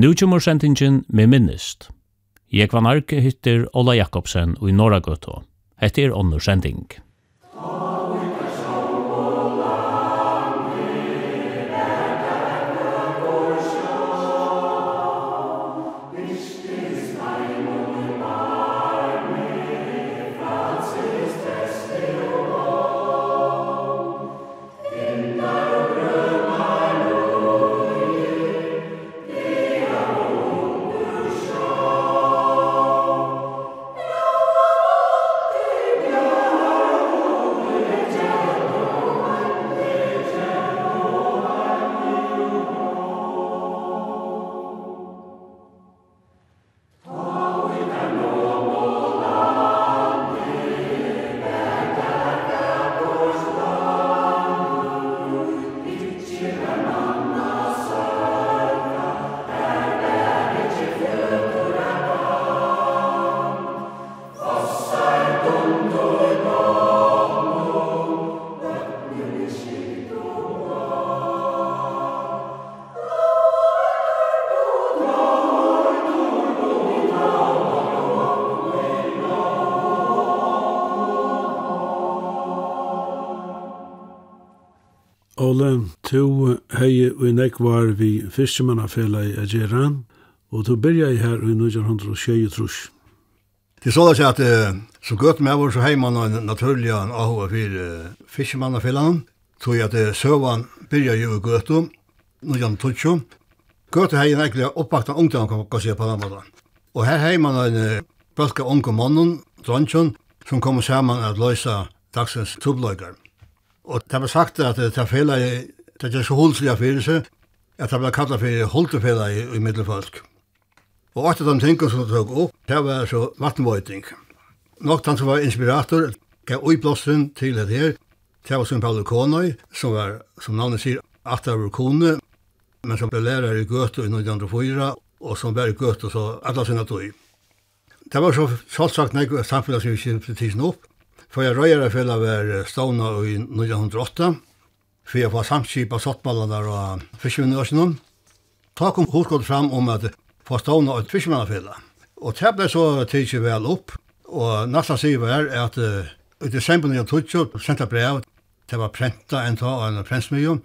Nu kommer sendingen med minnest. Jeg var narke hytter Ola Jakobsen og i Norragøtå. Hette er onnur sending. to hei i nekvar vi fiskemannafela i Agera, og to byrja i her i 1923. Det så da at så gøtt med vår så hei man en naturlig AHA for fiskemannafela, tog jeg at søvan byrja jo i gøtto, 1922. Gøtto hei en egentlig oppvakta ungdom, kan man si på den måten. Og her hei man en bølka unge mannen, dronjon, som kommer saman at løysa dagsens tubløygar. Og det var sagt at det fela Det er så hulsliga fyrir seg, at det ble kallet for hultefela i, i middelfolk. Og åtta de tingene som tog opp, det var så vattenvøyting. Nok han som var inspirator, gav uiblåsten til det her, det var som Paolo Konøy, som var, som navnet sier, Atavar Kone, men som ble lærer i Gøte i 1904, og som var i Gøte så alle sina tog. Det var så sagt nek samfunnet som vi kjente tisen opp, for jeg røyere fella var stavna i 1908, for jeg var samskip av sottmallene og fiskvinneårsene. Ta kom hodskott fram om at få stående et fiskvinnafelle. Og det ble så tidsi vel opp, og nasta sier var at uh, i desember 1912 sendte brev, det var prenta en ta av en prensmyjo,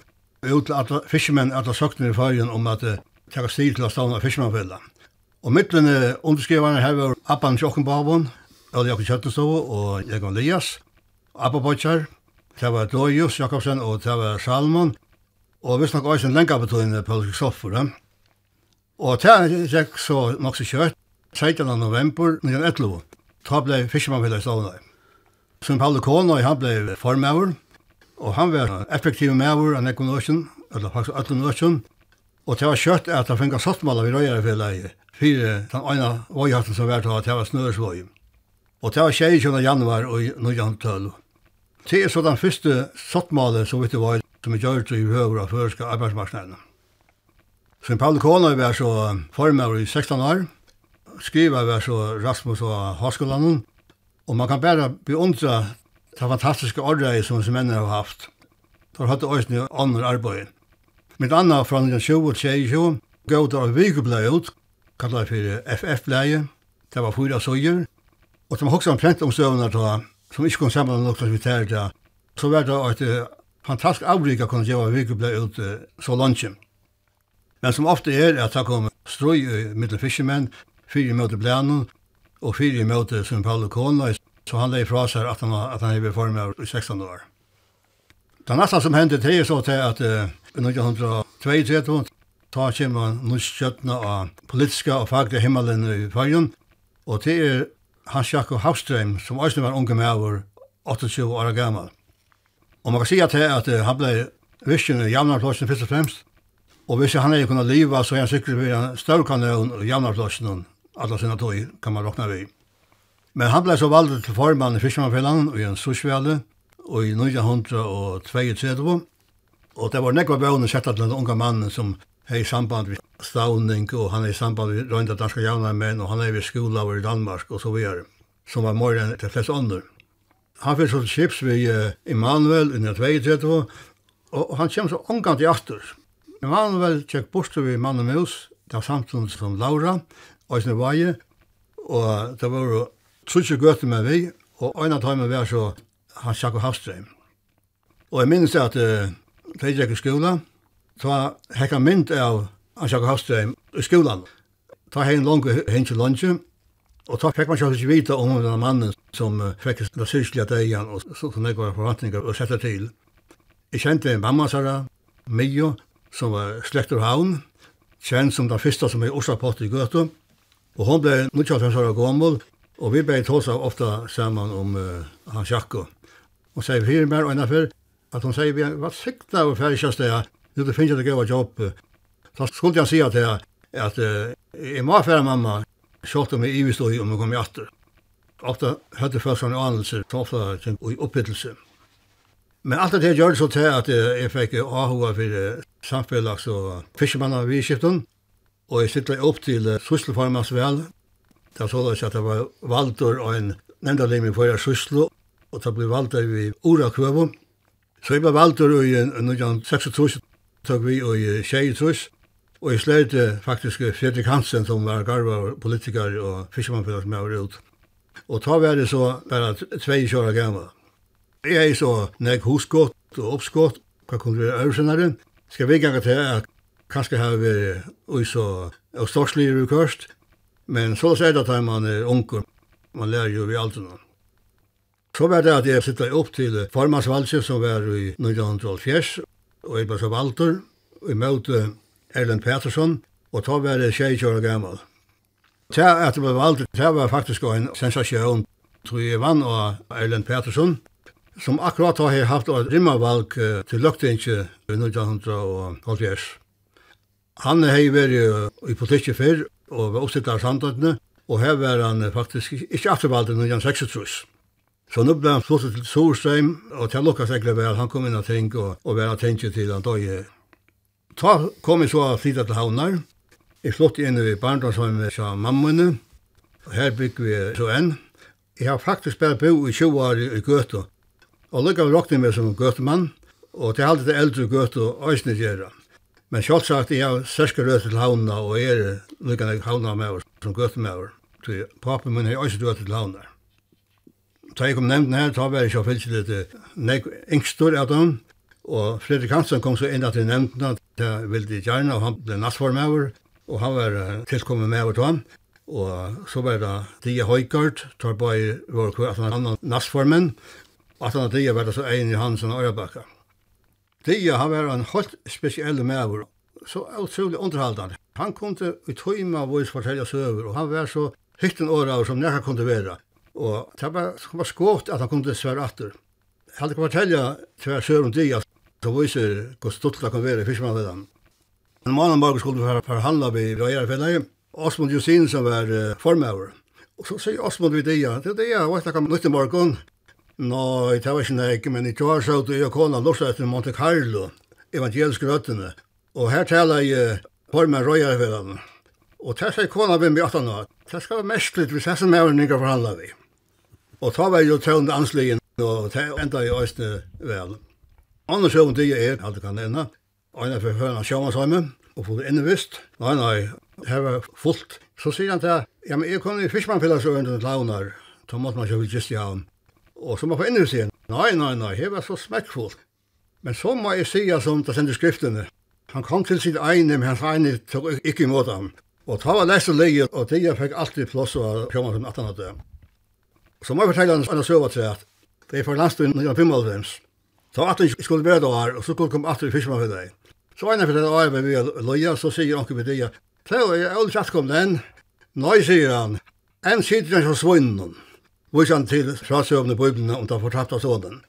ut til alle fiskmenn, alle søkner i fargen om at uh, det var stil til å stående fiskvinnafelle. Og mittlen underskriverne her var Abban Sjokkenbavon, Øl Jakob Kjøttenstov og Egon Lias, Abba Boccar, Det var Dojus Jakobsen og det var Salmon. Og visst nok også en lenga betøyende på Kristoffer. Og det er ikke så nok så kjørt. 13. november 1911. Da ble Fiskermannvilla i Stavnøy. Som Paul Kånøy, han ble formøver. Og han var effektiv møver av Nekonøsjen, eller faktisk Øtlenøsjen. Og det var kjørt at han finket sottmaler ved i fire den ene vøyhatten som var til at det var snøresvøy. Og det var 22. januar 1912. Det er så den første sottmålet som vi var som vi gjør til høyre av føreske arbeidsmarknaden. Så Paul Kåne var så former i 16 år, skriver var så Rasmus og Håskolanden, og man kan bare beundre det fantastiske arbeidet som disse mennene har haft. Det har hatt øyne andre arbeid. Mitt anna fra 1920 og 2020, gav det av vikeblei ut, kallet det for FF-bleie, det var fyra søyer, og som har også en prent om søvnene til som ikke kom sammen nok som vi tærer da, så var det et fantastisk avrik å kunne gjøre vi ble ut så langt. Men som ofte er at det kom strøy mittel fiskemenn, fire møte blænen, og fire møte som Paolo Kona, så han leir fra seg at han, at han er beformet i 16 år. Det neste som hendte det er så till att uh, 1932 ta kommer kjøttene av politiska og faglige himmelen i fargen, og det er Hans Jakob Havstrøm, som også var unge med over 28 år gammal. Og man kan si at, at uh, han ble virkelig i Javnarplåsen først og fremst. Og hvis han ikke kunne leve, så er han sikkert ved en større kanon i Javnarplåsen, alle sine tog kan man råkne ved. Men han ble så valgt til formann i Fiskmannfellan i en sursvele og i 1922, Og det var nekva bøvne sett til den unge mannen som hei samband vi stavning, og han er i samband med Røynda Danska Javnarmenn, og han er i skola over i Danmark, og så videre, som var mer enn til flest ånder. Han fikk så chips Kips ved uh, Immanuel, under 32, og han kom så omgant i aftur. Immanuel tjekk bort ved Mann og Mus, det var samtidig som Laura, og Øysne Vaje, og det var jo trutje gøte med vi, og øyne av tøyme var så Hans Jakob Havstreim. Og jeg minnes at uh, de gikk i skolen, ta hekka mynd av Ansjaka Havstrøm i skolan. Ta hei en langt hen til lunsje, og ta fikk man sjálf ikke vite om denne mannen som fikk det syrkliga degen og så som jeg var forvantningar og sette til. Jeg kjente mamma Sara, Mio, som var slektor havn, kjent som den første som er orsapott i Gøtu, og hun ble 95 år gammel, og vi ble tås av ofta sammen om uh, hans jakko. Hon sier fyrir mer og enn at hun sier vi var sikta og færdig kjast det nu du finner det gøy jobb, så skulle jeg si at jeg, at jeg må fære mamma, sjått om jeg ivestod om jeg kom i atter. Ofta høyde først sånne anelser, så ofta ting i opphittelse. Men alt det jeg gjør det så til at jeg fikk AHA for samfellags og fiskemanna vi i skiften, og jeg sitter opp til sysselfarmans vel. Det er sånn at det var valgtor og en nevndalim i forrige syssel, og det ble valgtor i Ura Kvøvo. Så jeg ble valgtor i 1926 tog vi i tjejtrus, og jeg sleit faktisk Fredrik Hansen, som var garva politiker og fiskemann med var ut. Og ta var det så bare tvei kjøra gamla. Jeg er så nek husgått og oppskått, hva kunne vi øvrsennare, skal vi ganga til at kanskje har vi ui så og storslig vi kørst, men så er det at man er unger, man lærer jo vi alt noe. Så var det at jeg sitter opp til formansvalget som var i 1904, og jeg ble så valgter, og jeg møtte Erlend Petersson, og da var det tjej kjøret gammel. Til at jeg ble valgt, det var faktisk en sensasjon. Tror jeg vann av Erlend Petersson, som akkurat har jeg haft et rimmervalg til Løktinge i 1970. Han har vært i politikket før, og var oppsittet av samtidene, og her var han faktisk ikke aftervalgt i 1936. Så nu blev han slått till Solsheim och till Lukas vel, Han kom in och tänkte og och var tänkte til han døye. Ta kom jeg så av flytta til Havnar. jeg slått inn i barndomshem med mammaene, og her bygg vi så enn. Jeg har faktisk bare bo i 20 år i Göte. Og lukka vi råkning med som gøtemann, og til halde det eldre gøte og æsne gjerra. Men sjálfsagt, jeg har sørske røte til havna, og jeg er lukka nek havna med oss som gøte med oss. Så papen min har æsne røte til havna. Da jeg kom nevnt her, da var jeg ikke fyllt litt nek yngstor av dem, og Fredrik Hansen kom så inn til nevntene, det ville de gjerne, og han ble nattform over, og han var tilkommet med over til ham. Og så var det Dia Høygaard, tar bare vår kvar, at han annan nattformen, at han Dia var det så en i Hansen og Ørebakka. Dia, han var en helt spesiell medover så utrolig underhaldende. Han kunne i tøyma vårt fortelle søver, og han var så hytten åra som nekka kunne være. Og det var, det var skått at han kom til svære atter. Jeg hadde ikke fortelle til hver om tid, at det viser hvor stort det kan være i fiskmannledan. En mann og morgen skulle vi forhandle ved Røyerfellet, Osmond Jusin som var uh, formøver. Og så sier Osmond vi det, det er det jeg vet ikke om nytt i morgen. Nei, det var ikke nek, men i var så du og kona lortet etter Monte Carlo, evangelisk røttene. Og her taler jeg formøver Røyerfellet. Og det seg kona vi med 18 år. Det skal være mest litt hvis jeg som er forhandler vi. Og ta var jo tøvende anslingen, og det enda i øyne vel. Andre sjøvn det er, alt kan enda, øyne for høyne sjøvn og det innevist. Nei, nei, her var fullt. Så sier han til, ja, men jeg kom i Fischmannfjellasøren til Launar, så måtte man kjøpe just i havn. Og så må jeg få innevist igjen. Nei, nei, nei, her var så smekkfullt. Men så må jeg si som det sender skriftene. Han kom til sitt egne, men hans egne tok ikke imot ham. Og ta var lese leie, og det jeg fikk alltid plass av Kjømann som 18 av Så må jeg fortelle en annen søva til at det er for landstuen 1995. Så at jeg skulle være der, og så skulle jeg komme atter i fyrstmann for deg. Så en av det var med vi løya, så sier han med deg, Så jeg er aldri satt kom den». Nei, sier han, «En sitter han som svunnen». Viser han til frasøvende på Bibelen om den av sånn.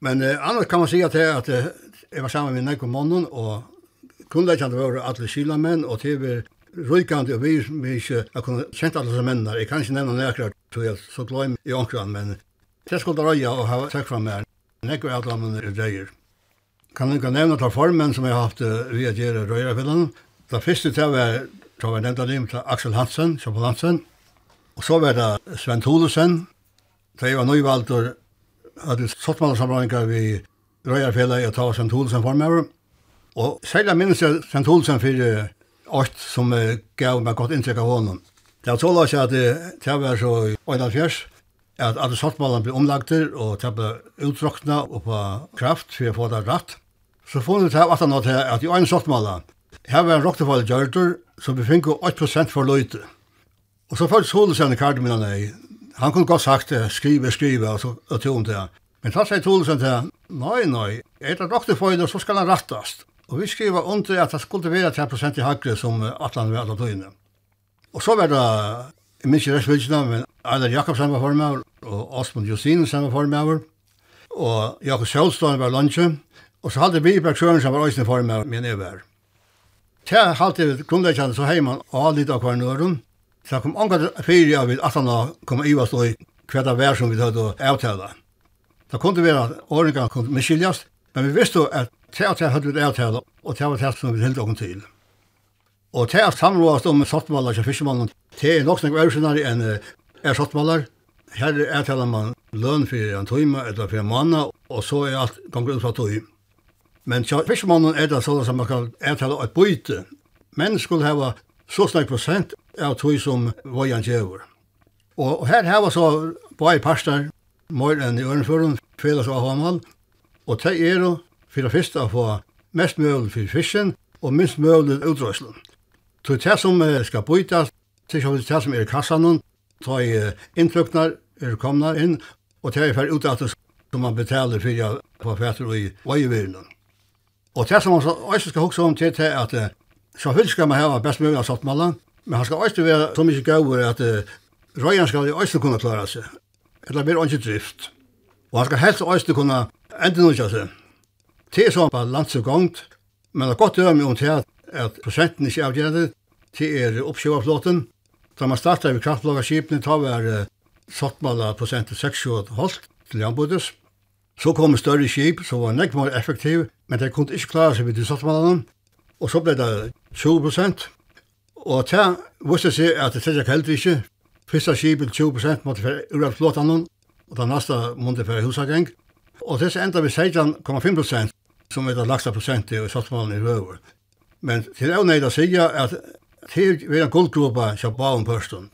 Men eh, annars kan man si at det at eh, jeg var sammen med Nekko Månen, og grunnleggjande var alle kilamenn, og til vi rykande og vi som ikke har kunnet kjent alle disse mennene. Jeg kan ikke nevne nærkere tog jeg så gløym i omkran, men det skulle røya og ha takk fra meg. Nekker av dem er dreier. Kan jeg nevne ta formen som jeg har haft via djere røyrafillen. Det første til var, tror var nevnt av dem til Aksel Hansen, Kjøpel Hansen. Og så var det Sven Tholesen. Da jeg var nøyvalgt og hadde sottmannssamlingar vi røyrafillen og ta Sven Tholesen for meg. Og særlig minnes jeg Sven Tholesen for åkt som gav meg godt inntrykk av honom. Det var tåla seg at det var så i 81, at alle saltmalene ble omlagter, og det ble utdrokna og på kraft for å få det rett. Så får vi til at han til at i en saltmala, her var en roktefall gjørter, som vi fikk 8% for løyte. Og så følte Solesen i kardemina nei, han kunne godt sagt det, skrive, skrive, og så og tog om det. Men da sier Solesen til, nei, nei, er det roktefall, så skal han rattast. Og vi skriver under at det skulle være 10% i hakre som atlan var alle tøyene. Og så var det, jeg minns ikke restvilsene, men Einar Jakobsen var formøver, og Osmond Jusinsen var formøver, og Jakob Sjølstad var lunsje, og så hadde vi i Bergsjøren som var også formøver, men jeg var. Til halte vi grunnleggende så heimann og litt av hver nøren, så kom anker fire av vi at han kom i oss og hva det var som vi hadde avtale. Da kunne det være at åringene kunne miskyldes, men vi visste at til at jeg hadde vi avtale, og til at jeg hadde vi til åkken til. Og til at samrådast om sattmalar til fiskemannen, til er nok snakk øvelsenare enn er sattmalar. Her er tala man løn for en tøyma eller for en manna, og så er alt ganger ut fra tøy. Men til fiskemannen er det sånn som man kan ertala et byte. Men skulle hava så snakk prosent av tøy som vojan djevor. Og her hava så bare parstar, mer enn i ørenføren, felas av hamal, og det er jo for det første å få mest mulig for fisken og minst mulig utdrøslen. Så det som skal bytas, det som er i kassan, ta i inntryknar, er komna inn, og det er fer ut at som man betaler fyrir på fætter i veivirnen. Og det som man også skal hugsa om til det er at selvfølgelig skal man hava best mulig av sattmalla, men han skal også være så mykje gauver at uh, røyan skal også kunne klara seg, eller blir ikke drift. Og han skal helst også kunne enda nukja seg. Det er sånn på landsugongt, men det er godt dømme om til at at prosenten ikke avgjerde til er oppskjøvaflåten. Da man startet ved kraftlagarskipene, ta var sottmala prosenten 6,5 holdt til landboddes. Så kom større skip, som var nekk mer effektiv, men det kunne ikke klare seg ved de sottmalene. Og så ble det 20 prosent. Og det visste seg at det tredje kjeld ikke. Fyrsta skipet 20 prosent måtte være urat flåtanen, og den neste måtte være husageng. Og det enda vi 16,5 prosent, som er det lagsta prosentet i sottmalene i høver. Men til er det å si at til vi er en guldgruppa som ba om pørsten.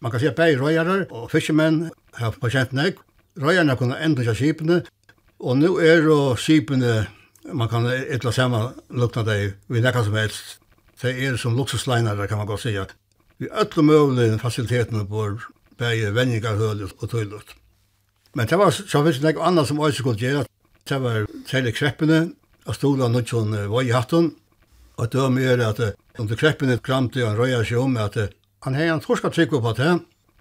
Man kan si at bei røyere og fiskemenn har patient nek. Røyarna kunne enda seg skipene, og nu er jo skipene man kan etla samme lukna deg vi nekka som helst. Det er som luksusleinar, kan man godt sige. Vi ötla møvlig facilitetene på bei venningarhøl og tøylut. Men det var så finnes nek anna som også skulle gjøre. Det var særlig kreppene, og stola nudjon vøy i hattun, Og det var mer at om det kreppen et kram til han røya seg om at han hei en torska trygg på det,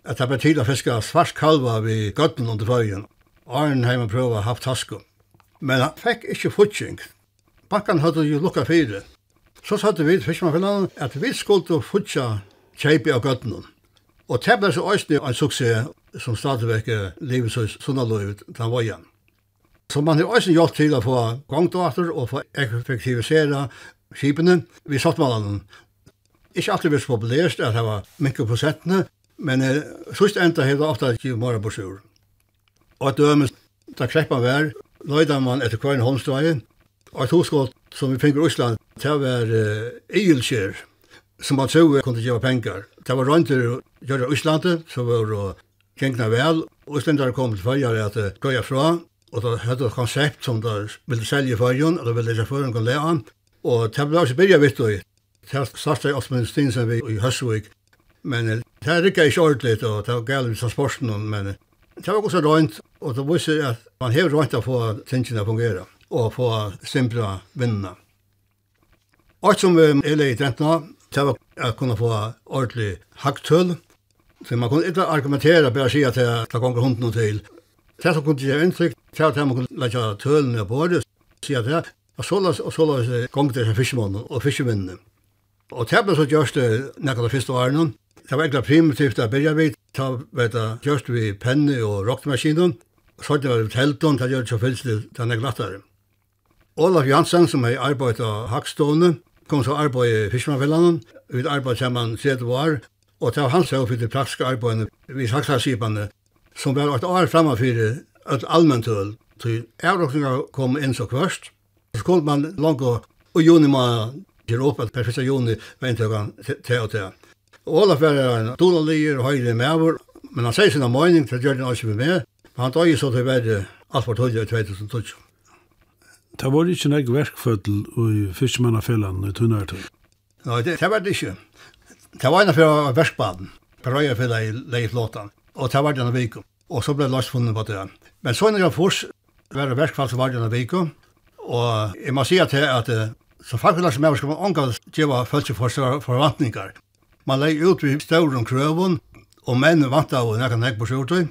at det ble tid å fiske svart kalva ved gøtten under føyen. Arne hei man prøva haft taskum. Men han fikk ikke futsing. Bakkan hadde jo lukka fire. Så satte vi fiskmannfellene at vi skulle futsa kjeipi av gøtten. Og det ble så øyne en suksess som stadigvæk livet så sunnaløyvet den veien. Så man har også gjort til å få gongdater og få effektivisere skipene vi satt Svartmalen. Ikke alltid vært så populært at det var minket prosentene, men eh, sist enda hefði ofta givet mora bursur. Og at dømes, da kreppa vær, løyda man etter hver en håndstøy, og et hoskott som vi finner i Ísland, det var eh, Egilskjær, som man tog kunne gjøre penger. Det var rundt røyntur gjøre Íslandet, som var og gengna vel, og Íslandar kom til fyrir at uh, gøya fra, og da hadde et konsept som da ville selge fyrir, og da ville ikke fyrir kunne kan lea Og det ble også byrja vitt og det starta også med Stinsen vi i Høsvik. Men det rikka ikke ordentlig, og det var galt vi transporten, men det var også røynt, og det viser at man har røynt å få tingene å fungere, og få simpla vinnene. Alt som vi er i Trentna, det var å kunne få ordentlig haktull, så man kunne ikke argumentere, bare si at det gonger hunden til. Det som kunne gjøre inntrykk, det var at man kunne leggja tølene på bordet, si at det Og så la og så la løs gong til fiskemannen og fiskevinnene. Og det ble så gjørst det nekka de første årene. Det var egentlig primitivt å begynne vidt. ta var det gjørst vi penne og roktmaskinen. Så det var det telton, det gjør det så fylst til denne nekka. Olaf Jansen, som er arbeidet av Hakstående, kom så arbeid i fiskemannfellene. Vi arbeidet sammen 30 var, og det var hans av for det praktiske arbeidet vi Hakstående, som var et år fremme for et allmenntøl. til avrokninger kom inn så kvørst, Så skulle man langt og, juni ma til åpel per 1. juni veintekan til og til. Og Olaf er en donalige og høyre medover, men han sier sin mening til Gjørgen Asjø med, men han døg så til verre alt for tøyde i 2012. Det var ikke nek verkfødel i fiskemannafellene i Tunnartøy? Nei, det, det var det ikke. Det var en av verkbaden, på røya i leiflåtan, og det var denne vikum. Og så ble det Lars funnet på det. Men så når jeg først var det verkfall som var denne vikum, Og jeg må si at, det at så fagfellar som jeg skal omgå djeva følelse for forvantningar. Man leik ut vi om krøven, og menn vant av nekka nek på sjortøy.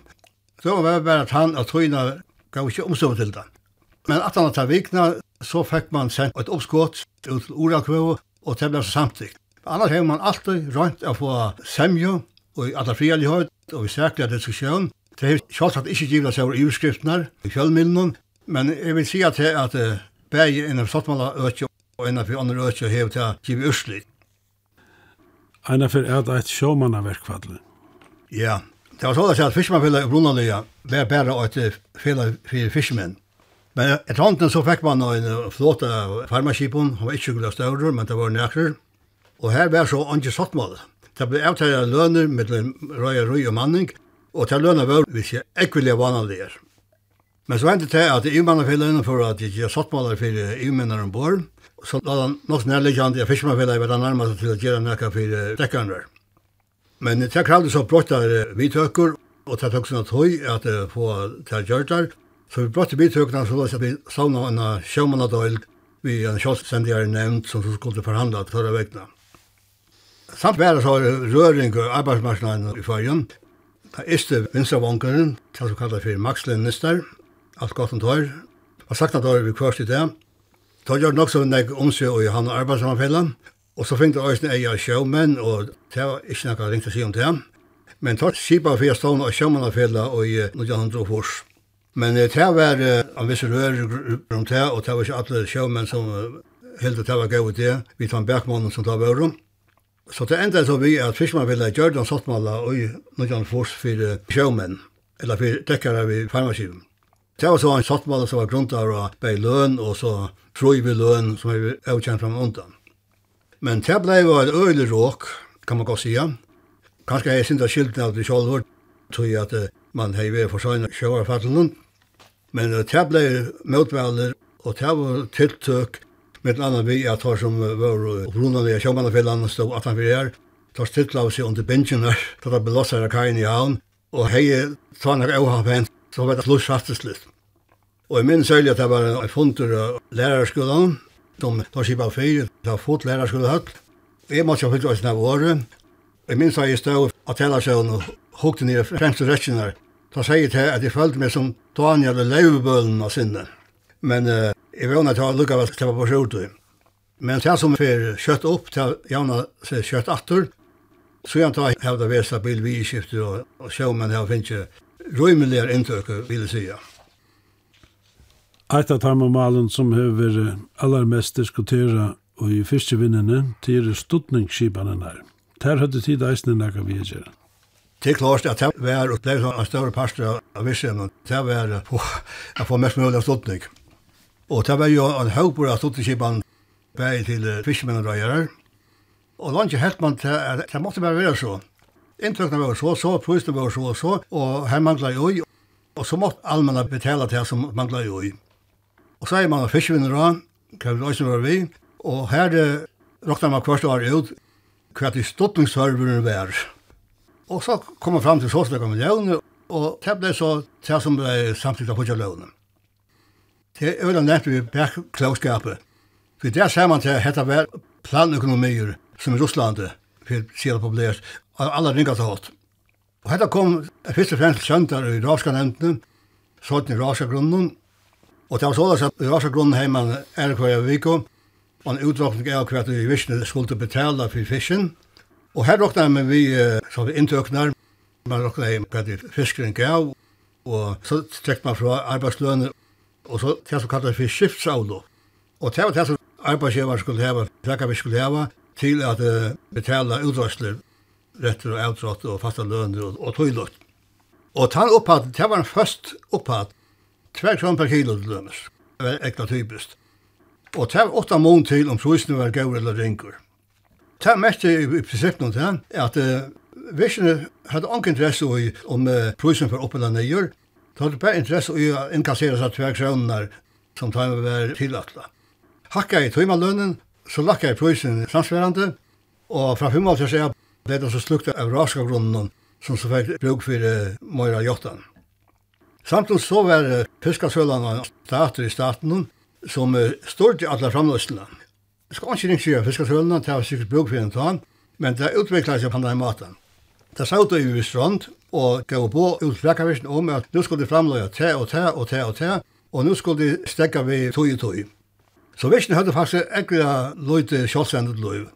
Så var det bare at han og tøyna gav ikke omstå til det. Men at han at vikna, så fikk man sendt et oppskått ut til orakrøvu, og det ble samtidig. Annars har man alltid rønt å få semjo, og i alle frialighet, og i særkla diskusjon. Det har sjálfsagt ikke givet seg over i men jeg vil si at, det er at bægir innan sottmala økje og innan fyrir andre økje hev til a kivi urslit. Einar fyrir er det eit sjómannaverkfallu? Ja, det var sånn at fiskmannfella i Brunalia var bare eit fela fyrir fiskmenn. Men et hånden så fikk man en flåte av farmaskipen, han var ikke glad større, men det var nækker. Og her var så andre sottmala. Det ble avtaget lønner mellom røy og røy og manning, og til lønner var hvis jeg ikke ville vanlige. Men så hendte det at EU-mannafellene for at jeg satt sottmåler for EU-mennene ombord, så la han nok nærliggende at fiskemannafellene var nærmest til å gjøre noe for dekkerne. Men det kravde så brått der vi tøkker, og det tok sånn at høy at få til gjørt der. Så vi brått vi tøkker, så løs at vi savna en sjømannadøyl vi en kjølsendigere nevnt som skulle forhandla til førre vekkene. Samt være så røring og arbeidsmarknaden i fargen. Det er iste vinstravånkeren, det som kallet for Max Nister, alt godt om tår. Og sagt at tår vi kvørst i det. Tår gjør nok så nek omsø og han og arbeidssammenfellet. Og så finner jeg også en av sjømenn, og det var ikke noe ringt å si om det. Men tår skipa fyrir stående av sjømennanfellet og i 1904. Men det var en viss rør om det, og det var ikke alle sjømenn som helt det var gøy det, vi tar en bergmannen som tar vøren. Så det enda så vi at Fishman ville gjøre den sottmalla og i 1904 for sjømenn, eller for dekkere ved farmaskiven. Det var så en sattmål som var grunnt av å bei løn og så frøy vi løn som vi avkjent fram undan. Men det blei var et øylig råk, kan man godt sija. Kanskje jeg synda skilden av det sjolvor, tog jeg at man hei for forsøyna sjøvarfattelen. Men det blei motvaler, og det var tiltøk med en annan vi at tar som var grunnanlige sjømannafellene stod at han fyrir her, tar stilla av seg under bensjen her, tar belossar av kajen i havn, og hei tar nok av hent, så var det sluss hatteslitt. Og jeg minns særlig at det var en funter av lærerskolen, de tar sig bare fyrir, det var fot lærerskolehatt. Jeg måtte ha fyllt oss av året. Jeg minns da jeg stod av telarsøvn og hukte ned fremste rettjen der. Da sier jeg til at jeg følte meg som Daniel og Leivebølen av sinne. Men uh, jeg var nødt til å lukke av at det var på sjort. Men det som fyrir kjøtt opp, det javna seg kjøtt atter. Så jeg tar hevda vesta bil vi i skiftet og, og sjøvmenn her finnes ikke rymelig inntøk, vil jeg sige. Eit av tarmamalen som hever allermest diskutera og i fyrstjevinnene til studningsskipene her. Ter høyde tid eisne nekka vi gjer. Det er klart at det var opplevd en større parster av visshjemmen. Det var å få mest mulig av studning. Og det var jo en høybor av studningsskipene vei til fyrstjemmen og røyere. Og landet helt man til at det måtte bare være så. Inntøkene var så, så prisene var så, så, og her manglet jo i. Og så måtte allmenn betala til som manglet jo i. Og så er man fiskvinner da, kan vi også være vi, og her eh, råkna man kvart år ut hva de stortingsserveren var. Og så kom man fram til såsleika med løvner, og det ble så det som ble samtidig av hodja løvner. Det er jo nevnt vi bergklagskapet. For der ser man til hetta var planøkonomier som i Russland, for sida populært, alla ringa til hatt. Og hetta kom først og fremst søndar i Ravska nevntene, sånn i Ravska grunnen, Og det var så at var så grunnen heimann er hver viko, og en utdragning av hver vi visste skulle betale for fisken. Og her råkna vi vi som vi inntøknar, man råkna heim hver vi fiskeren gav, og så trekk man fra arbeidsløner, og så det som kallar for skiftsavlo. Og det var det som arbeidsgivar skulle heva, trekka vi skulle heva, til at uh, betala utdragsler, retter og avdragt og fasta løner og, og tøylukt. Og tann opphatt, det var en først opphatt tvær kron per kilo til dømes. Det var ekla typisk. Og det var åtta mån til om prisene var gaur eller ringer. Det mest i, i prinsippen om det er at uh, visjene hadde anke interesse i, om uh, prisen for oppe eller nøyer. Det hadde bare interesse i å inkassere seg 2 kroner som tar med var tillatla. Hakka i tøymalønnen, så lakka i prisen samsverande, og fra 5 år til seg ble det så slukta av raska grunnen som så fikk bruk for uh, Moira Jottan. Samtidig så var uh, fiskasølene stater i staten som uh, stod i alle framløsene. Jeg skal ikke ringe seg fiskasølene, det var sikkert bruk for en tann, men det utviklet seg på denne maten. Det sa ut i strand, og gav på ut flekavisen om at nå skulle de framløye te og te og te og te, og nå skulle de stekke vi tog og tog. Så visjen hadde faktisk ekkert løyte kjølsendet løyve.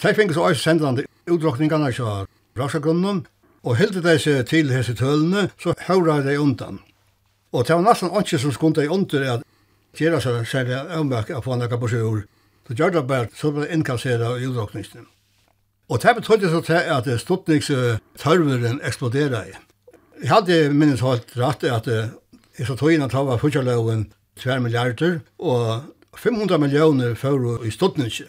De fikk så også sendende utdrukningene fra rasagrunnen, og hilde de seg til hese tølene, så høyre de undan. Og det var nesten ikke som skunde i under at gjøre seg særlig avmerk av henne på seg ord. Så gjør det bare så ble innkasseret i utdrakningsene. Og det betydde så til at stortningstørveren eksploderer. Jeg hadde minnes holdt rett at jeg så tog inn at det var fortjelløven 2 milliarder, og 500 millioner for i stortningse.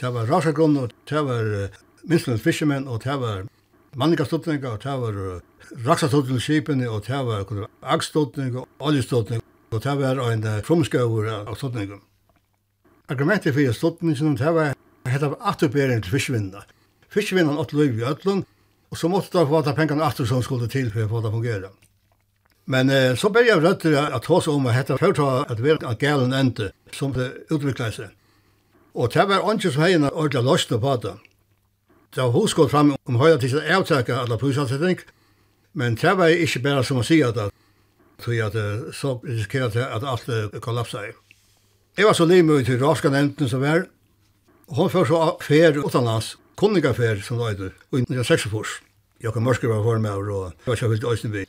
Det var rasagrunn, og det var minstens fiskemenn, og det var mannika mannigastotninger, og det var raksatotning skipene, og det var agstotning og oljestotning, og det var en frumskauver av stotningen. Argumentet for stotningen, det var hetta atterbering til fiskvinna. Fiskvinna åt løy i ötlun, og så måtte det få ta pengene atter som skulle til for å få det fungere. Men eh, så ber jeg rødt at hos om at hette førta at vi er galen endte, som det utviklet seg. Og det var ikke som heien ordentlig løsne på det. Det var hos gått frem om høyre til å avtake alle prisavsetning, Men det var ikke bare som å si at det, så at så risikerer risikerte at alt kollapsa. Jeg var så limet til raska nevnten som var. Hun først var fer utenlands, kunningafer som det heter, og i 1946. Jakob Mørsker var for meg, og jeg var kjøpt i Øystenby.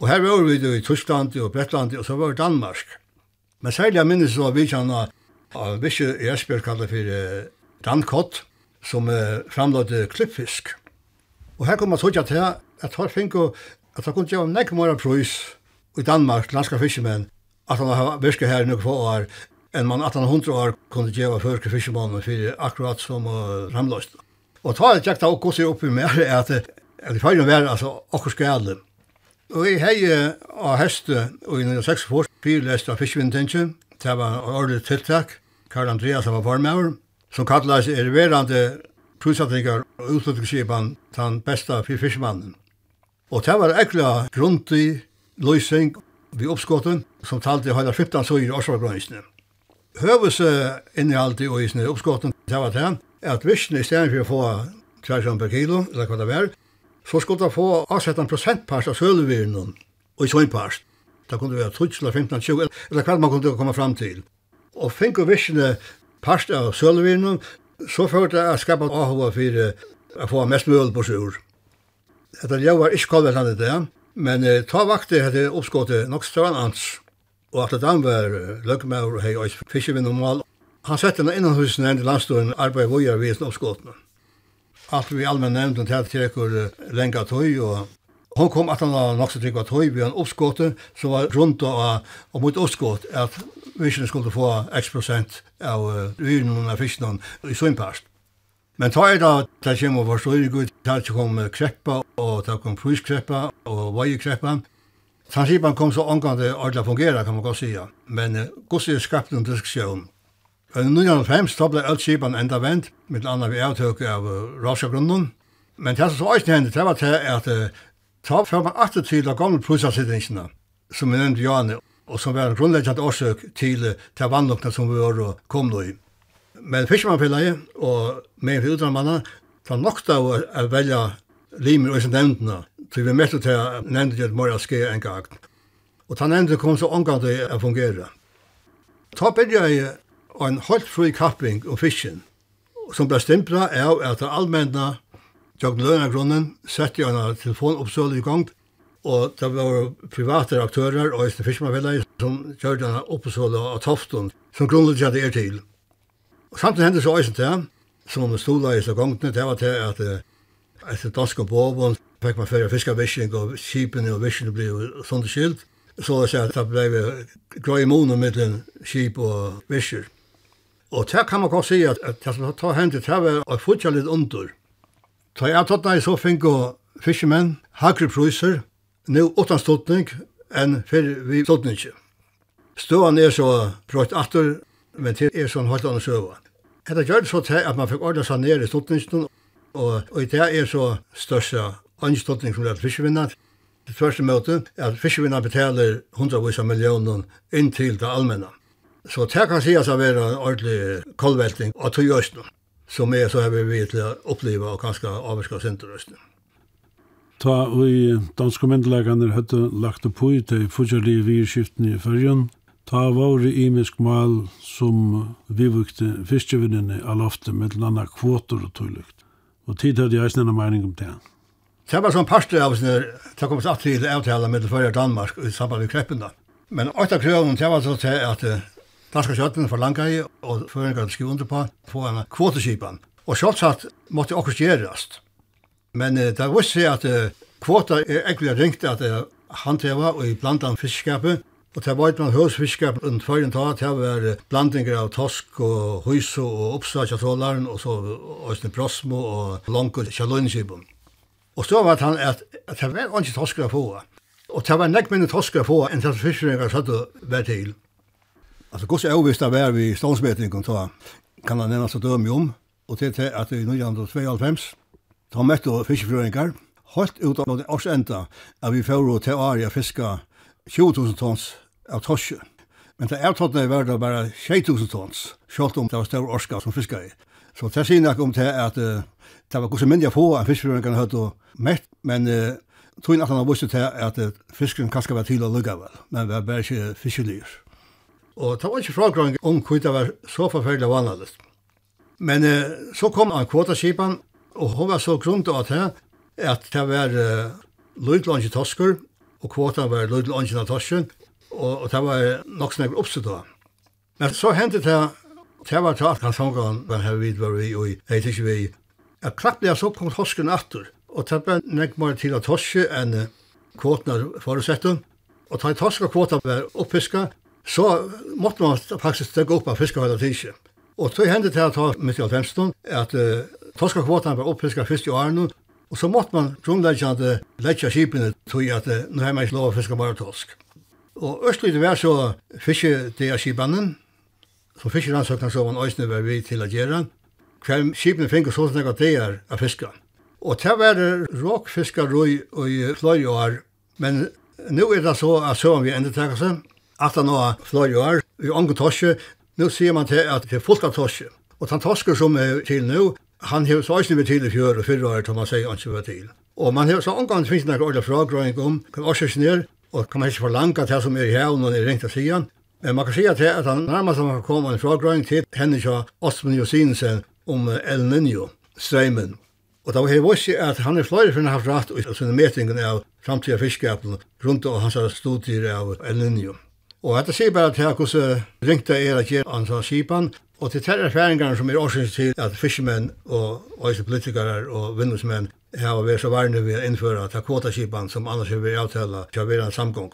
Og her var vi i Tyskland og Bretland, og så var det Danmark. Men særlig jeg minnes så vi kjenner av visse i Esbjørn kallet for Dankott, som eh, framlade klippfisk. Og her kom man så til at han fikk at han kunne gjøre nekk mer prøys i Danmark, landska fiskemenn, at han har virket her nok få år, enn man 1800 år kunne gjøre førke fiskemannen for akkurat som uh, ramløst. Og ta et jakta og gossi oppi mer at det i fyrir var altså okkur skale. Og jeg hei av heste og i 96 fyrir fyrlest av fiskevindtensje, det var årlig tiltak, Karl Andreas var formøver, som kallas erverande prusatningar og utflyttingsskipan den besta fyrir fiskemannen. Og det var ekla grundig løysing vi oppskåten, som talte i hele 15 søyer i årsvargrønnsene. Høvelse innehalt i isene oppskottet, det var det, at virkene i stedet for å få 3 per kilo, eller hva det var, så skulle det få avsett en prosentpars av sølevirnen, og i søgnpart. Det kunne være 12 eller 15, 20, eller hva man kunne komme fram til. Og fink og virkene pars av sølevirnen, så førte jeg å skapet avhåva for å få mest mulig på sjur. Hetta ljóvar ikkje kolvet han det, men eh, ta vakti hette oppskåte nok større ans, og at han var løgmaur og hei ois fiskevinn og mal. Han sette henne innan husen enn til landstående arbeid vojar vi sin oppskåtene. Alt vi allmenn nevnt henne til trekur lenga tøy, og hon kom at han var nok så trygg var tøy vi en oppskåte, som var rundt og, og mot oppskåt, at vi skulle få x prosent av uh, ryrnum og fiskene i søgnpast. Men ta er da, det kommer for gud, det kom kreppa, og det kom pruskkreppa, og vajekreppa. Transipan kom så omgang det ordentlig fungera, kan man godt sija. Men uh, er skapt en diskusjon. Og nu gjennom fremst, da ble Ølskipan enda vent, med anna vi avtøk av uh, rasjagrunnen. Men det som så også hendte, det var til at uh, ta fram man alltid til av gamle prusasittingene, som vi nevnte Janne, og som var en grunnleggjant årsøk til uh, til vannlokene som vi var kom nå i. Men fiskmannfellegi og med en utrannmannen, ta nokta å velja limer og nevntene, så vi møtte til at nevnte til at Mora skje en gang. Og ta nevnte kom så omgang til å fungere. Ta bedre jeg en holdt fri kapping om fisken, som ble stimpra av at allmennene tjokk lønne grunnen, sette jeg en telefonoppsøl i gang, og det var private aktører og fiskmannfellet som kjørte en oppsøl av toften, som grunnlig grunnleggjade er til. Og samtidig hendte så øysen til, som om stola i så gongtene, det var til at etter dansk og båbån fikk man fyrir fiskarvisking og skipene og visking ble sånn skilt. Så det sier at det ble grøy måneder mellom kip og visjer. Og det kan man godt si at, at det som tar hendet, det var å futja litt under. Ta jeg tatt nei så fink og fiskemenn, hakre priser, nu utan ståttning enn fyrir vi ståttning. Ståan er så prøyt atter Men til er sånn holdt annet søva. Hetta gjør det så til at man fikk ordna seg ned i stortningen, og i det er så største anståndning som det er fiskevinnet. Det første møte er at fiskevinnet betaler hundrevis av millioner inn til det allmenna. Så det kan sies å være en ordentlig kolvelting av tog østene, som er så har vi vidt til å oppleve og kanskje avvarska senterøstene. Ta og i danske myndelagene hadde lagt opp i de fortsatte virkskiftene i fyrrjøn, Ta våre imisk mal som vi vukte fiskevinnene av loftet, med landa kvoter og tullukt. Og tid hadde jeg snenne mening om det. Det var sånn parster av sin, det kom satt til avtale med det Danmark i samband med kreppen da. Men åtta krøven, det var så til at Danska kjøttene forlanga i, og føringar skriv under på, på en kvoteskipan. Og sjålsatt måtte okkur gjerast. Men uh, det visste seg at uh, kvotar er egentlig ringt at uh, handheva og i blandan fiskskapet, Og det var man høsfiskar en tvøyen ta, det var blandinger av tosk og hyso og oppstak av trålaren, og så Øystein Brosmo og Longo Kjallonskibon. Og så var han at, at det var ikke tosker å få. Og det var nek minne tosker å få enn det fiskeringar satt og var til. Altså, gos er ovist av er vi stånsmetningen ta, kan han nevna seg dømme om, og til til at i 1992, ta møtte fiskeringar, holdt ut av årsenda, at vi fyrir til Aria fiska 20 000 tons av torsk. Men det avtattene var det bare 6000 tons, selv om det var større orska som fiskar i. Så det sier nok om det at det var hvordan mindre få en fiskeren kan høyde mett, men uh, tog inn at han har vist til at fisken fiskeren kanskje var til å lugga vel, men det var bare ikke fiskelyr. Og det var ikke fragrang om hva det var så forferdelig vanlig. Men uh, så kom han kvotaskipan, og hun var så grunnt av det at det var uh, løydlandsje tosker, og kvotan var løydlandsje av tosker, og, og det var nok snakk oppstått da. Men så hendte det, det var tatt han sangen, men her vid var vi, og jeg tykker vi, jeg klappt jeg så kom torsken atter, og det var nekk mer til at torske enn kvotene forutsettet, og da i torske kvotene var oppfiska, så måtte man faktisk stekke opp av fiskehøyda tidsje. Og så hendte det at ta mitt i 15, at uh, torske kvotene var oppfiska først i årene, og så måtte man grunnleggjande leggja skipene tog at uh, nå har man ikke lov å fiske bare torsk. Og Østlid var så fiske det til skipanen, som fiskeransøkna så man øysene var vi til å gjøre, hver skipene finner så snakka det er av fiska. Og det var råkfiskarøy i fløy år, men nå er det så at så vi enda endetekka seg, at han har flere år, i unge torsje, nå sier man til at det er fullt av torsje. Og den torsker som er til nå, han har så øysene vi til i fjør og fyrre år, som man sier han ikke var til. Og man har så omgang finnes det noen ordentlig fragrøyning om hva årsøkene er, og kan man ikke forlange til som er i hevn og er ringt av siden. Men man kan si til at han nærmest har kommet en fragrøyning til henne ikke Osmund Josinsen om El Niño, streimen. Og da var jeg vårt at han er flere for han har haft rett og sånne metingen av framtida fiskskapen rundt og hans studier av El Niño. Og dette sier bare til hvordan ringte er at gjøre hans skipan, og til tære terrorfæringene som er årsyn til at fiskemenn og også politikere og vindusmenn Har vært så varne ved å innføre takotaskipan som annars har vært avtale til å være en samgång.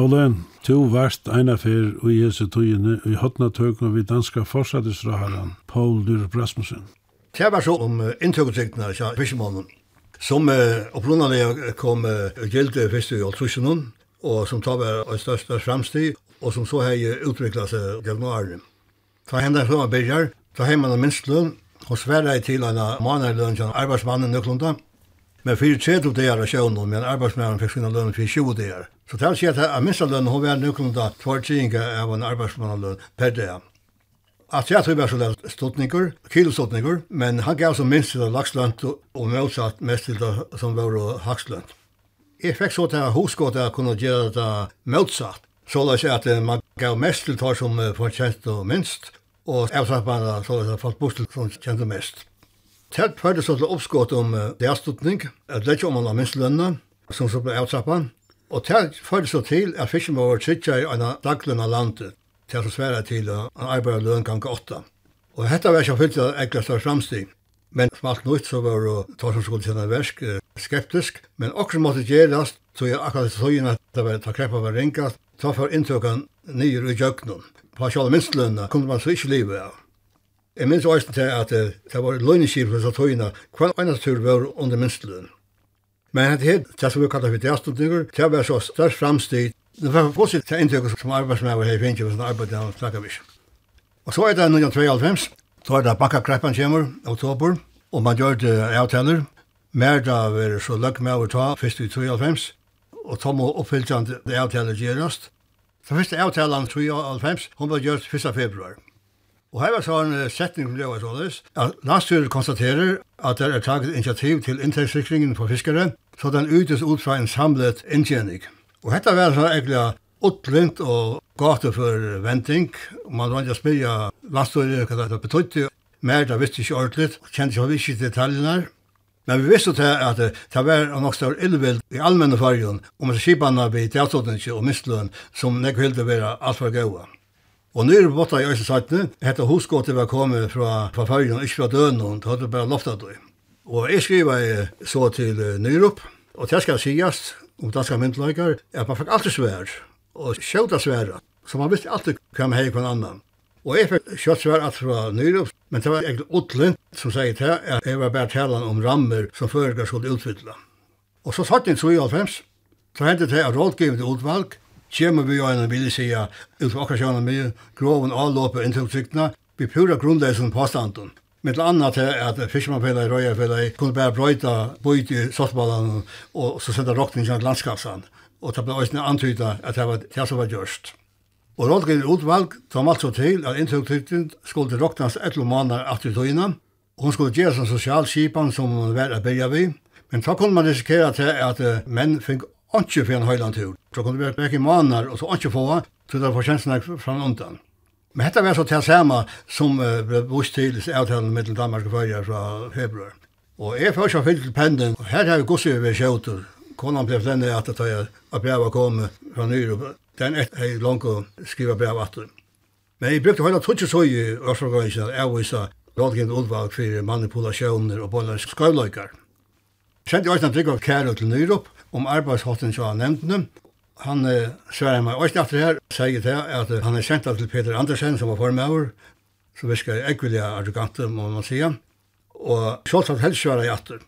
Ole, to verst eina fyr og i hese togene i hotna tøkene vi danska forsattisraharan, Paul Dyrup Rasmussen. Det var så om inntøkutryktene til Fiskemånen, som uh, opplunnet kom uh, gilde først i Altrusjonen, og som tar var av største framstid, og som så har utviklet seg gjennom årene. Ta hendene fra Birger, ta man minst lønn, og sverre til en manerløn til arbeidsmannen nøklunda. Men fyrir tredje det er sjøvnum, men arbeidsmannen fikk sin lønn for 20 dagar. Så det sier at a minsta løn, hun var nøklunda tvartsinga av en arbeidsmannen per dag. At jeg tror jeg så lett ståttninger, kiloståttninger, men han gav som minst til lakslønt og motsatt mest til det som var hakslønt. Jeg fikk så til hoskått at jeg kunne gjøre det motsatt. Så la seg at man gav mest til tar som fortjent og minst, og jeg sa bare så det falt bort til som kjente mest. Telt prøvde så til oppskått om uh, derstutning, at det ikke om man har minst lønne, som så ble avslappet. Og telt prøvde så til at fisken var sikker i en daglønn av landet, til å svære til uh, en arbeiderlønn gang åtta. Og dette var ikke fyllt av enklest av framstig. Men som alt nytt så var det tar som skulle kjenne versk skeptisk, men også måtte gjerast, så jeg akkurat så inn at det var ta kreppa var ringast, ta for inntøkken nyer i jøknum på sjálf minstlønna, kunne man så ikke livet av. Jeg minns også til at det var løgneskip for satøyna, hver eneste tur var under minstlønna. Men det her, det som vi kallar for drastundingur, det var så størst framstid. Det var positivt til inntøkker som arbeidsmæver her finnes, og arbeid der snakker vi. Og så er det 1992, så er det bakkakreppan kommer, oktober, og man gjør det avtaler. Mer da var så løgg med å ta, først i 92, og tom og oppfylltjant avtaler gjerast. Så første avtalen, 93, hun var gjort 1. februar. Og her var så en setning som det var således, at landstyret konstaterer at det er taget initiativ til inntektssikringen for fiskere, så den utes ut fra en samlet inntjening. Og dette var så egentlig utlint og gata for venting. og Man var ikke spyrja landstyret hva det betydde, mer da visste ikke ordentlig, kjente ikke ikke detaljene. Men vi visste til at det var nok større illvild i allmenne fargen om skipene vi teatrotninge og mistløn som nek hilde være alt for gøyga. Og nyr botta i Øyse Saitne, hette hosgåttet var kommet fra, fra fargen, ikke fra døgnet, det hadde bare loftet det. Og jeg skriver så til Nyrup, og det skal sies om danske myndelager, at man fikk alltid svær, og sjøta svær, så man visste alltid hva man hei hver annan. Og jeg fikk kjøttsvær at fra Nyrup, men det var egentlig Odlin som sier til at jeg var bare talan om rammer som føregar skulle utvidla. Og så satt jeg i 92, så hentet jeg av rådgivende utvalg, kommer vi jo en vilje sida ut fra akkurat mye groven avlåpet inntil vi pura grunnleisen påstanden. Med det andre til at fiskemannfellet i Røyaffellet kunne bare brøyta bøyt i sottballene og så sette råkningen til landskapsene. Og det ble også antydet at det var det som var gjørst. Og råd gikk utvalg, som altså til at inntrykktiden skulle råknas etter måneder etter tøyene, og hun skulle gjøre som sosial skipan som hun var å begynne vi, men så kunne man risikere til at menn fikk ikke for en høyland tur. Så kunne vi være vekk måneder, og så ikke få, så det var kjenslene fram undan. Men dette var så til samme som uh, ble vist til avtalen mellom Danmark og Førje fra februar. Og jeg får ikke fyllt til penden, og her har vi gosset ved kjøter. Konan ble flenne at det tar jeg at brevet kom fra Nyrup Den er hei langt å skrive brev atter. Men jeg brukte høyla tutsi søy i Ørsforgøyensin at jeg avvisa rådgivet utvalg for manipulasjoner og bollar skøyløykar. Sendi jeg også drikka kære til Nyrup om arbeidshotten som han nevnte. Han eh, sverre meg også etter her, sier til at han er sendt til Peter Andersen som var formøver, som virka ekvillig arrogante, må man sige. Og sjålsatt helst sverre jeg etter.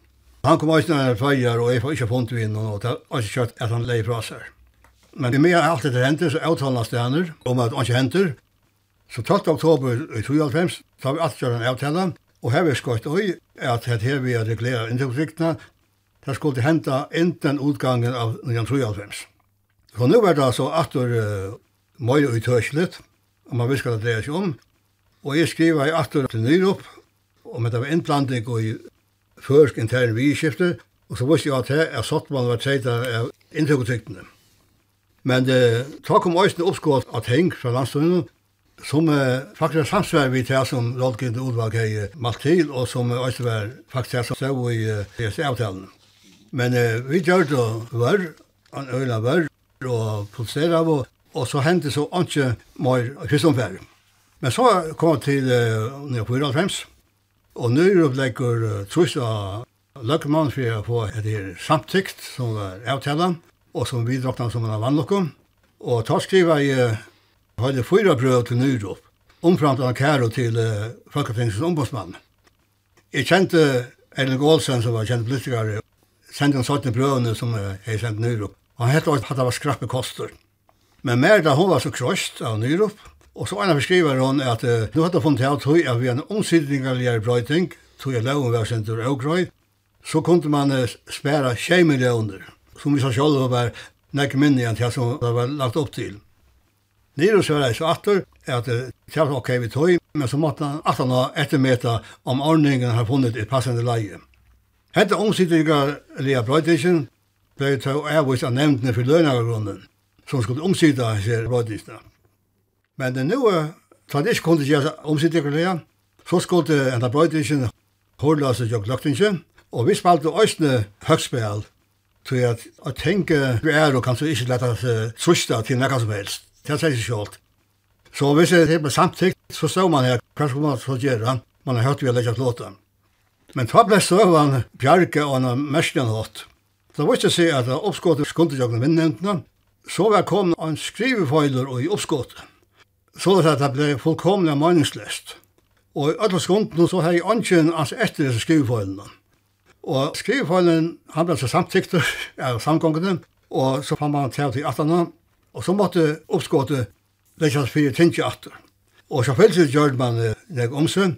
Han kom også når han feier, og jeg får ikke funnet vi noen, og det er også kjørt at han leir fra seg. Men i mer alt det henter, så avtalene stener om at ikke henter. Så 12. oktober i 2005 så har vi alt gjør en avtale, og her vi skøyt øy, at her har vi regulerer det skulle hente enten utgangen av 1993. Så nu var det altså atter uh, mye utørslet, og man visker det dreier seg om, og jeg skriver i atter til Nyrup, og med det var innblanding i førsk intern vidskifte, og så visste jeg at det er satt man var tredje av inntøkutryktene. Men eh, ta kom også oppskått av ting fra landstøyene, som eh, faktisk er samsvær vi til som rådgivende utvalg har malt til, og som også var faktisk er som stod i ESE-avtalen. Men eh, vi gjør det vør, en øyla vør, og protesterer av, og, og så hendte så ikke mer kristomferd. Men så kom jeg til eh, 94, og nå opplegger uh, trus av løkkemann for å få et samtykt som var avtalen, og som vi drakk som en av. Og ta skriva i høyde fyra brød til Nyrop, omframt av Kæro til uh, Folketingets ombudsmann. Jeg kjente Erling Gålsen, som var kjent politiker, sendte en sånne brødene som uh, jeg sendte Nyrop. Og han hette at det var skrappe koster. Men mer da hun var så krøst av Nyrop, og så ena beskriver hun at uh, nå hadde funnet av tog at vi en omsidningaligere brøyting, tog jeg loven var sendt ur Ågrøy, så kunne man uh, spære 20 millioner som vi sa själva var nek minne än til som det var lagt upp till. Nere så var det så att at det var ok vi tog, men så måtte han att han har ett om ordningen har funnit ett passande läge. Hette omsidiga Lea Breutichen blev tog avvis av nevntene för lönagargrunden som skulle omsida sig Breutichen. Men det nu Så det ikke kunne gjøre omsidig kollega. Så skulle enda brøydingen hårdløse jo gløktinge. Og vi spalte òsne høgspel, Så jeg, jeg tenker du er og kanskje ikke lett at trusta til nekka som helst. Det er seg sjålt. Så hvis jeg ble samtidig, så stod man her, kanskje man så gjøre, man har hørt vi har legget låten. Men ta ble støvan bjerke og en merskjen hatt. Da var ikke å si at oppskottet skulle ikke vinnemtene, så var kom en skrivefeiler og i oppskottet. Så det at det ble fullkomlig meningsløst. Og i alle skundene så har jeg ikke ans etter disse skrivefeilene. Og skrivefallen, han ble så samtikt av samgångene, og så fann man til til atana, og så måtte oppskåte lekkjans fire tinge atter. Og så følte gjør man nek omsø,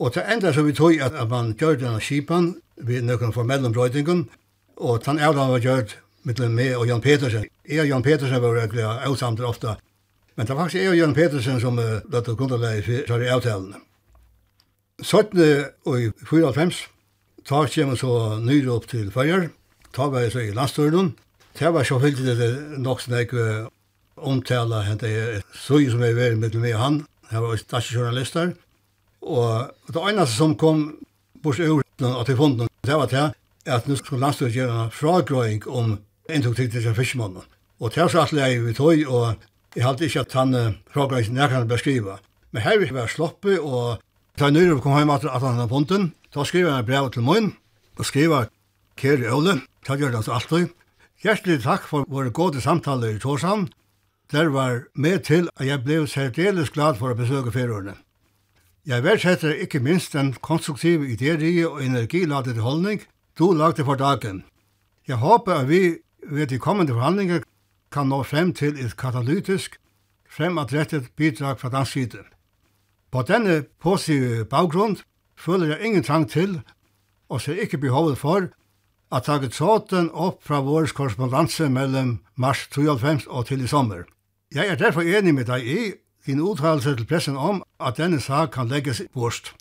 og til enda så vi tog at man gjør denne skipan, ved noen for mellombrøytingen, og den avdan var gjør mittlen med og Jan Petersen. Jeg og Jan Petersen var egentlig avsamter ofte, men det var faktisk jeg og Jan Petersen som uh, løtte grunderleie for avtalene. Sånn og i 94, Ta kjem så nyr opp til Føyer. Ta var jeg så i landstøyden. Ta var så fyllt det nok som jeg omtala hent jeg så som jeg var med meg og han. Jeg var stadig journalister. Og det eneste som kom bort ur at jeg fond det var til at nu skulle landstøyden gjøre en fragrøying om inntok til til fiskemannen. Og til så alle jeg vi tog, og jeg halte ikke at han fragrøyingen nærkene beskriva. Men her vi var sloppe, og Ta nøyre kom heim at han hadde ponten. Ta skriva han brev til moin. Og skriva Kjeri Øle. Ta gjør det altså alltid. Hjertelig takk for våre gode samtaler i Torsan. Der var med til at jeg ble særdeles glad for å besøke ferieårene. Jeg verdsetter ikke minst den konstruktive idérie og energiladet holdning du lagde for dagen. Jeg håper at vi ved de kommende forhandlinger kan nå frem til et katalytisk fremadrettet bidrag fra dansk side. På denne positive baggrund føler jeg ingen trang til, og ser ikke behovet for, at ta tråden opp fra vår korrespondanse mellom mars 92 og til i sommer. Jeg er derfor enig med deg i din uttalelse til pressen om at denne sak kan legges bort.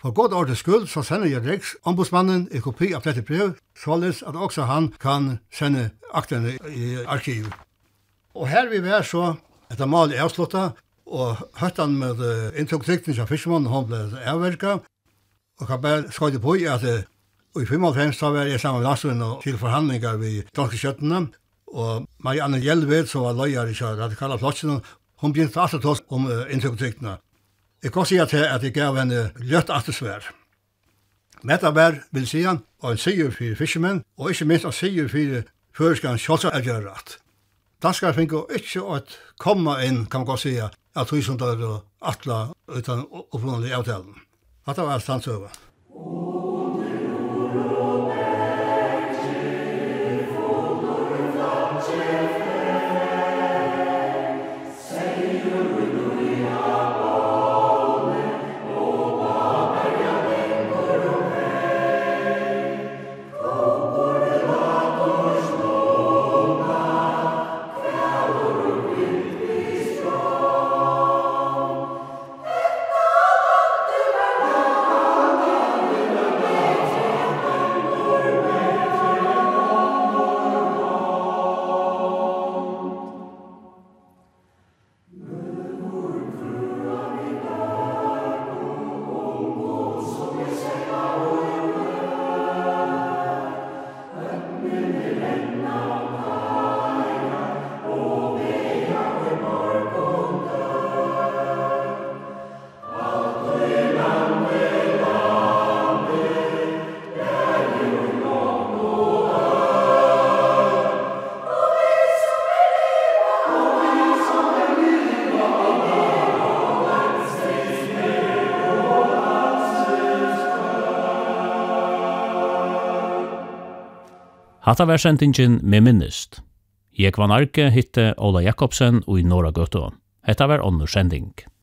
For godt ordens skyld så sender jeg Riks ombudsmannen en kopi av dette brev, således at også han kan sende aktene i arkiv. Og her vil være så, etter mal i avsluttet, Og høttan med uh, inntoktsikten som fiskemannen, han ble avverka. Og kan bare skade på i at uh, i 55 så var jeg sammen med Lassen til forhandlingar ved Danske Kjøttene. Og Marianne Hjelved, som var løyer i radikale plotsen, hun begynte alltid tås om uh, inntoktsikten. Jeg kan si at jeg gav henne løtt atesvær. Metta var, vil si han, og en sier for fiskemenn, og ikke minst en sier for føreskan kjølsa er gjørat. Danskar finko ikkje å komma inn, kan man godt sija, av tog som tar atla utan upprunnelige avtalen. Hatta var alt hans Hatta var sendingen med minnest. Jeg var narke hitte Ola Jakobsen og i Nora Gøtto. Hetta var ånder sending.